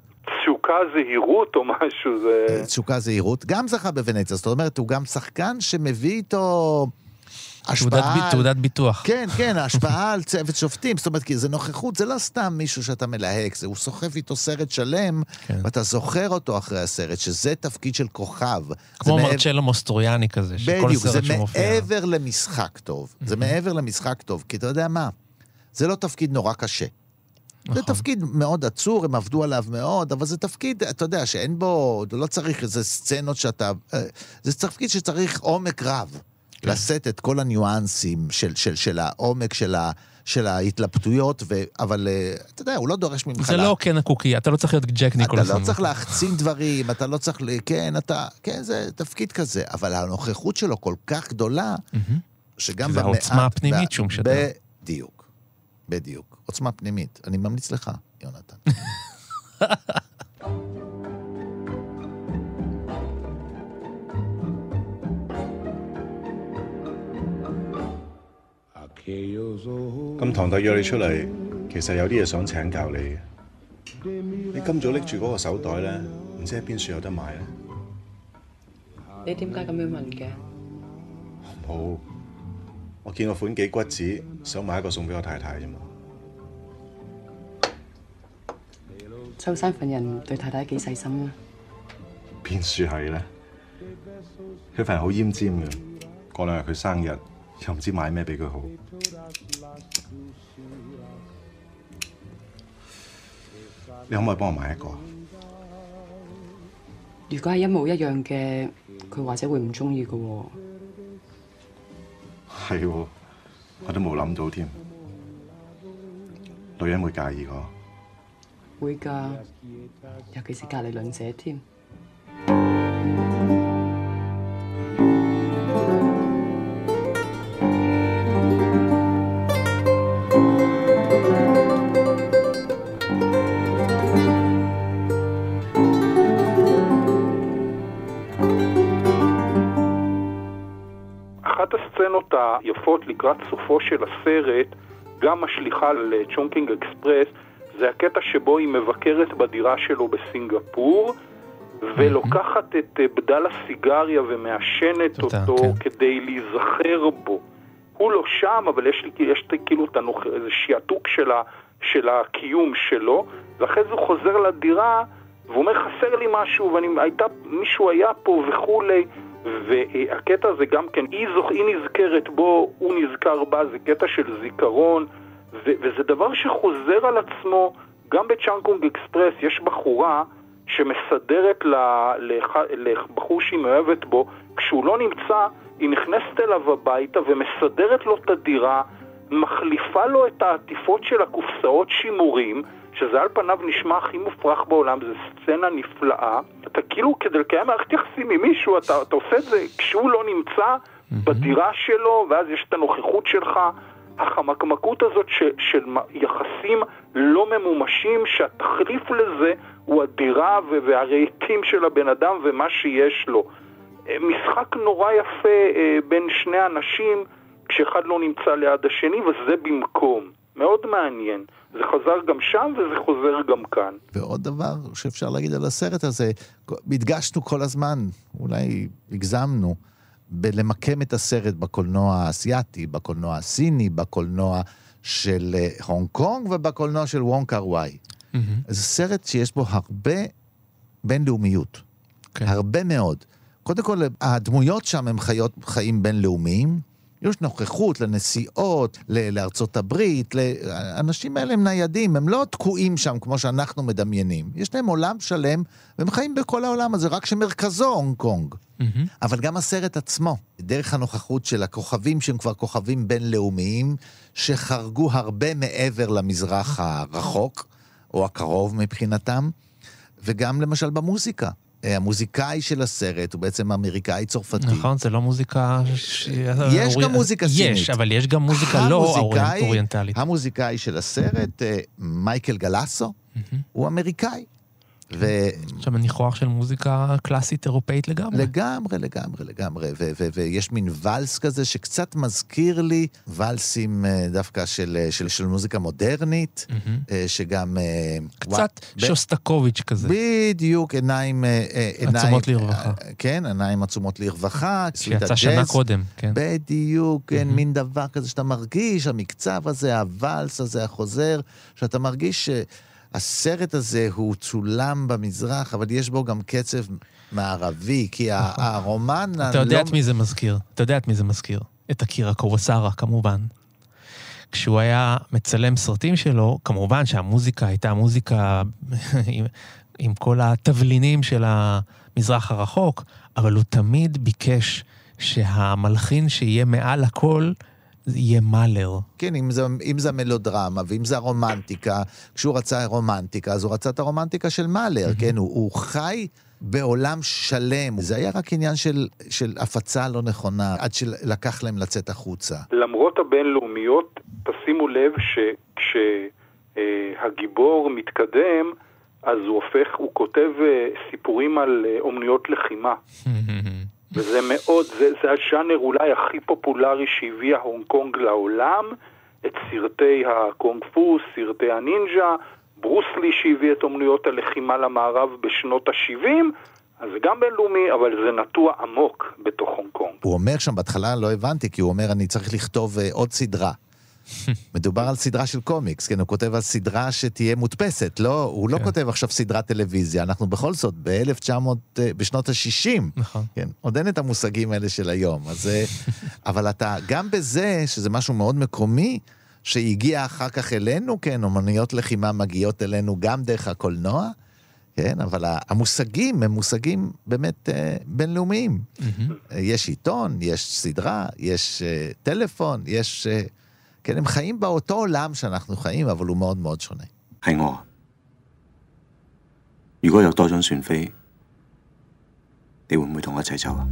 [SPEAKER 8] תשוקה זהירות או משהו, זה...
[SPEAKER 5] תשוקה זהירות, גם זכה בוונציה, זאת אומרת, הוא גם שחקן שמביא איתו השפעה...
[SPEAKER 4] בי-
[SPEAKER 5] על-
[SPEAKER 4] תעודת ביטוח.
[SPEAKER 5] כן, כן, ההשפעה על צוות שופטים, זאת אומרת, כי זה נוכחות, זה לא סתם מישהו שאתה מלהק, זה הוא סוחב איתו סרט שלם,
[SPEAKER 4] כן.
[SPEAKER 5] ואתה זוכר אותו אחרי הסרט, שזה תפקיד של כוכב.
[SPEAKER 4] כמו
[SPEAKER 5] זה מעבר-
[SPEAKER 4] מרצ'לו מוסטרויאני כזה, שכל
[SPEAKER 5] בדיוק, זה
[SPEAKER 4] סרט שהוא מופיע.
[SPEAKER 5] מעבר למשחק טוב. זה מעבר למשחק טוב, כי אתה יודע מה? זה לא תפקיד נורא קשה. נכון. זה תפקיד מאוד עצור, הם עבדו עליו מאוד, אבל זה תפקיד, אתה יודע, שאין בו, לא צריך איזה סצנות שאתה... אה, זה תפקיד שצריך עומק רב. כן. לשאת את כל הניואנסים של, של, של העומק של, ה, של ההתלבטויות, ו, אבל אה, אתה יודע, הוא לא דורש ממך...
[SPEAKER 4] זה לא כן הקוקי, אתה לא צריך להיות ג'ק ניקולסון.
[SPEAKER 5] אתה לא צריך להחצין דברים, אתה לא צריך... כן, אתה... כן, זה תפקיד כזה, אבל הנוכחות שלו כל כך גדולה, שגם
[SPEAKER 4] במעט... זה העוצמה הפנימית שהוא משדר.
[SPEAKER 5] בדיוק, בדיוק. עוצמה פנימית. אני ממליץ לך, יונתן.
[SPEAKER 7] 咁唐特約你出嚟，其實有啲嘢想請教你嘅。你今早拎住嗰個手袋咧，唔知喺邊處有得買咧？
[SPEAKER 6] 你點解咁樣問嘅？
[SPEAKER 7] 冇，我見個款幾骨子，想買一個送俾我太太啫嘛。
[SPEAKER 6] 秋山份人對太太幾細心啊？
[SPEAKER 7] 邊處係咧？佢份人好奄尖嘅，過兩日佢生日。 又唔知買咩俾佢好。你可唔可以幫我買一個？
[SPEAKER 6] 如果係一模一樣嘅，佢或者會唔中意嘅喎。
[SPEAKER 7] 係喎，我都冇諗到添。女人會介意個？
[SPEAKER 6] 會㗎，尤其是隔離鄰舍添。
[SPEAKER 8] היפות לקראת סופו של הסרט, גם משליכה לצ'ונקינג אקספרס, זה הקטע שבו היא מבקרת בדירה שלו בסינגפור, ולוקחת את אה, בדל הסיגריה ומעשנת אותו כן. כדי להיזכר בו. הוא לא שם, אבל יש לי יש כאילו את הנוח... איזה שעתוק של, ה... של הקיום שלו, ואחרי זה הוא חוזר לדירה, והוא אומר, חסר לי משהו, ומישהו היה פה וכולי. והקטע הזה גם כן, היא, זוכ... היא נזכרת בו, הוא נזכר בה, זה קטע של זיכרון, ו... וזה דבר שחוזר על עצמו גם בצ'אנקונג אקספרס, יש בחורה שמסדרת לח... לבחור שהיא מאוהבת בו, כשהוא לא נמצא, היא נכנסת אליו הביתה ומסדרת לו את הדירה, מחליפה לו את העטיפות של הקופסאות שימורים, שזה על פניו נשמע הכי מופרך בעולם, זו סצנה נפלאה. אתה כאילו, כדי לקיים מערכת יחסים עם מישהו, אתה, אתה עושה את זה כשהוא לא נמצא בדירה שלו, ואז יש את הנוכחות שלך. החמקמקות הזאת ש, של יחסים לא ממומשים, שהתחליף לזה הוא הדירה והרהיטים של הבן אדם ומה שיש לו. אה, משחק נורא יפה אה, בין שני אנשים, כשאחד לא נמצא ליד השני, וזה במקום. מאוד מעניין. זה חזר גם שם וזה חוזר גם כאן.
[SPEAKER 5] ועוד דבר שאפשר להגיד על הסרט הזה, הדגשנו כל הזמן, אולי הגזמנו, בלמקם את הסרט בקולנוע האסייתי, בקולנוע הסיני, בקולנוע של אה, הונג קונג ובקולנוע של וונג קר וואי. Mm-hmm. זה סרט שיש בו הרבה בינלאומיות. Okay. כן. הרבה מאוד. קודם כל, הדמויות שם הם חיות חיים בינלאומיים, יש נוכחות לנסיעות, לארצות הברית, האנשים האלה הם ניידים, הם לא תקועים שם כמו שאנחנו מדמיינים. יש להם עולם שלם, והם חיים בכל העולם הזה, רק שמרכזו הונג קונג. Mm-hmm. אבל גם הסרט עצמו, דרך הנוכחות של הכוכבים שהם כבר כוכבים בינלאומיים, שחרגו הרבה מעבר למזרח הרחוק, או הקרוב מבחינתם, וגם למשל במוזיקה. אה, המוזיקאי של הסרט הוא בעצם אמריקאי צרפתי.
[SPEAKER 4] נכון, זה לא מוזיקה... ש...
[SPEAKER 5] יש גם מוזיקה סינית.
[SPEAKER 4] יש, אבל יש גם מוזיקה לא אוריינטלית.
[SPEAKER 5] המוזיקאי של הסרט, אה, מייקל גלסו, הוא אמריקאי.
[SPEAKER 4] ו... עכשיו ניחוח של מוזיקה קלאסית אירופאית לגמרי.
[SPEAKER 5] לגמרי, לגמרי, לגמרי. ויש מין ואלס כזה שקצת מזכיר לי ואלסים אה, דווקא של, אה, של, של מוזיקה מודרנית, mm-hmm. שגם...
[SPEAKER 4] קצת ו... שוסטקוביץ' כזה.
[SPEAKER 5] בדיוק, עיניים...
[SPEAKER 4] עיניים עצומות לרווחה.
[SPEAKER 5] כן, עיניים עצומות לרווחה.
[SPEAKER 4] שיצא שנה קודם, כן.
[SPEAKER 5] בדיוק, כן, mm-hmm. מין דבר כזה שאתה מרגיש, המקצב הזה, הוואלס הזה, החוזר, שאתה מרגיש ש... הסרט הזה הוא צולם במזרח, אבל יש בו גם קצב מערבי, כי נכון. הרומן...
[SPEAKER 4] אתה יודע את מי זה מזכיר. אתה יודע את מי זה מזכיר. את אקירה קורוסרה, כמובן. כשהוא היה מצלם סרטים שלו, כמובן שהמוזיקה הייתה מוזיקה עם, עם כל התבלינים של המזרח הרחוק, אבל הוא תמיד ביקש שהמלחין שיהיה מעל הכל, יהיה מאלר.
[SPEAKER 5] כן, אם זה, אם זה המלודרמה ואם זה הרומנטיקה, כשהוא רצה רומנטיקה, אז הוא רצה את הרומנטיקה של מאלר, כן? הוא, הוא חי בעולם שלם. זה היה רק עניין של, של הפצה לא נכונה, עד שלקח להם לצאת החוצה.
[SPEAKER 8] למרות הבינלאומיות, תשימו לב שכשהגיבור אה, מתקדם, אז הוא הופך, הוא כותב אה, סיפורים על אה, אומנויות לחימה. וזה מאוד, זה, זה הז'אנר אולי הכי פופולרי שהביא הונג קונג לעולם, את סרטי הקונג פו, סרטי הנינג'ה, ברוס לי שהביא את אומנויות הלחימה למערב בשנות ה-70, אז זה גם בינלאומי, אבל זה נטוע עמוק בתוך הונג קונג.
[SPEAKER 5] הוא אומר שם בהתחלה, לא הבנתי, כי הוא אומר, אני צריך לכתוב אה, עוד סדרה. מדובר על סדרה של קומיקס, כן, הוא כותב על סדרה שתהיה מודפסת, לא, הוא לא כן. לא כותב עכשיו סדרת טלוויזיה, אנחנו בכל זאת ב-1900, אה, בשנות ה-60,
[SPEAKER 4] נכון.
[SPEAKER 5] כן, עוד אין את המושגים האלה של היום, אז אה, אבל אתה, גם בזה, שזה משהו מאוד מקומי, שהגיע אחר כך אלינו, כן, אומנויות לחימה מגיעות אלינו גם דרך הקולנוע, כן, אבל המושגים הם מושגים באמת אה, בינלאומיים. Mm-hmm. יש עיתון, יש סדרה, יש אה, טלפון, יש... אה, כן, הם חיים באותו עולם שאנחנו חיים, אבל הוא מאוד מאוד שונה.
[SPEAKER 11] 係我。如果有多張船飛，你會唔會同我一齊走啊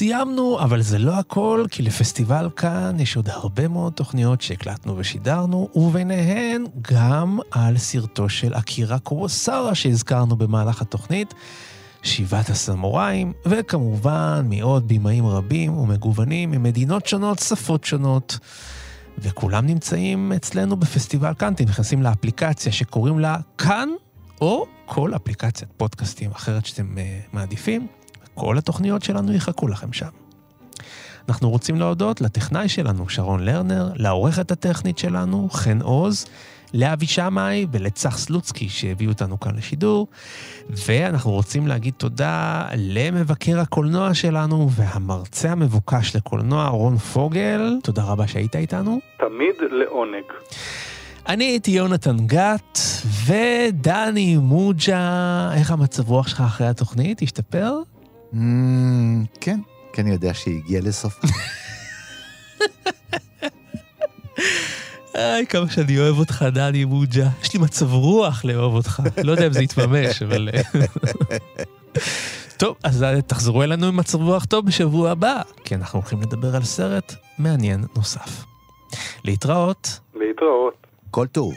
[SPEAKER 4] ？סיימנו, אבל זה לא הכל, כי לפסטיבל כאן יש עוד הרבה מאוד תוכניות שהקלטנו ושידרנו, וביניהן גם על סרטו של אקירה קורוסרה שהזכרנו במהלך התוכנית, שבעת הסמוראים, וכמובן מעוד בימאים רבים ומגוונים ממדינות שונות, שפות שונות. וכולם נמצאים אצלנו בפסטיבל כאן, אתם נכנסים לאפליקציה שקוראים לה כאן, או כל אפליקציית פודקאסטים אחרת שאתם uh, מעדיפים. כל התוכניות שלנו יחכו לכם שם. אנחנו רוצים להודות לטכנאי שלנו, שרון לרנר, לעורכת הטכנית שלנו, חן עוז, לאבי שמאי ולצח סלוצקי שהביאו אותנו כאן לשידור, ואנחנו רוצים להגיד תודה למבקר הקולנוע שלנו והמרצה המבוקש לקולנוע, רון פוגל. תודה רבה שהיית איתנו.
[SPEAKER 8] תמיד לעונג.
[SPEAKER 4] אני הייתי יונתן גת, ודני מוג'ה, איך המצב רוח שלך אחרי התוכנית? השתפר?
[SPEAKER 5] Mm, כן, כי אני יודע שהיא הגיעה לסוף.
[SPEAKER 4] איי, כמה שאני אוהב אותך, דני מוג'ה. יש לי מצב רוח לאהוב אותך. לא יודע אם זה יתממש, אבל... טוב, אז תחזרו אלינו עם מצב רוח טוב בשבוע הבא, כי אנחנו הולכים לדבר על סרט מעניין נוסף. להתראות.
[SPEAKER 8] להתראות.
[SPEAKER 5] כל טוב.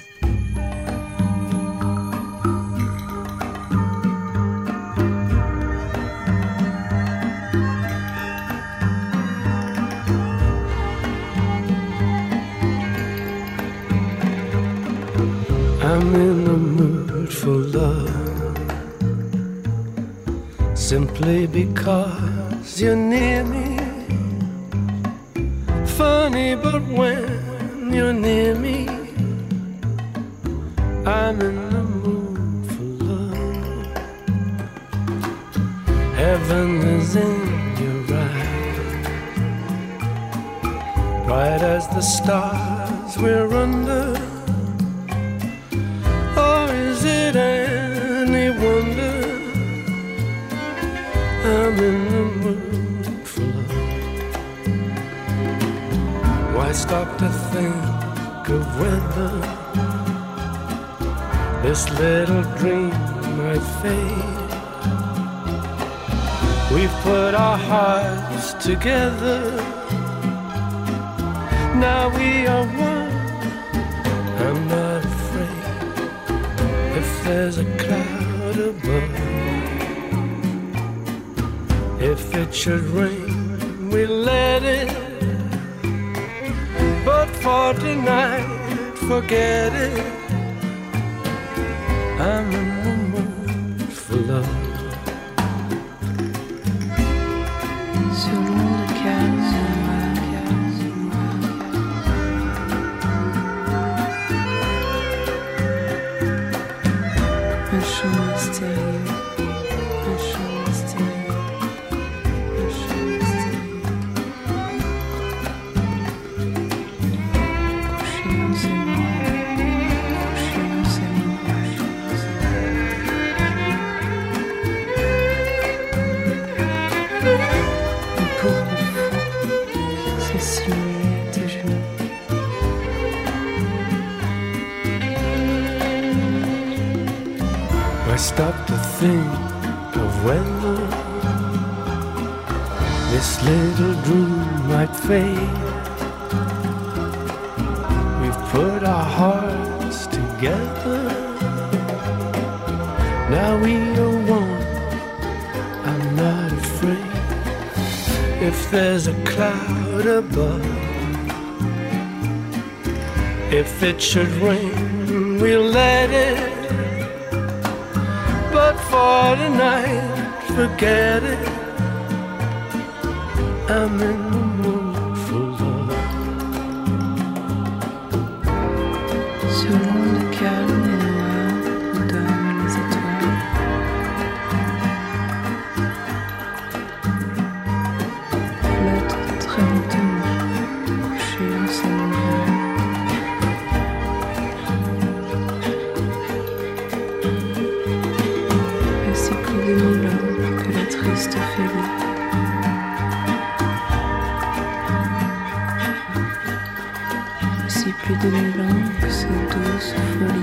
[SPEAKER 9] I'm in the mood for love simply because you're near me. Funny, but when you're near me, I'm in the mood for love. Heaven is in your eyes, bright as the stars we're under it any wonder I'm in the mood for love? Why stop to think of whether this little dream might fade? We've put our hearts together. Now we are one. there's a cloud above. If it should rain, we let it. But for tonight, forget it. I'm Above, If it should rain, we'll let it. But for tonight, forget it. I'm in
[SPEAKER 12] belongs
[SPEAKER 1] to those who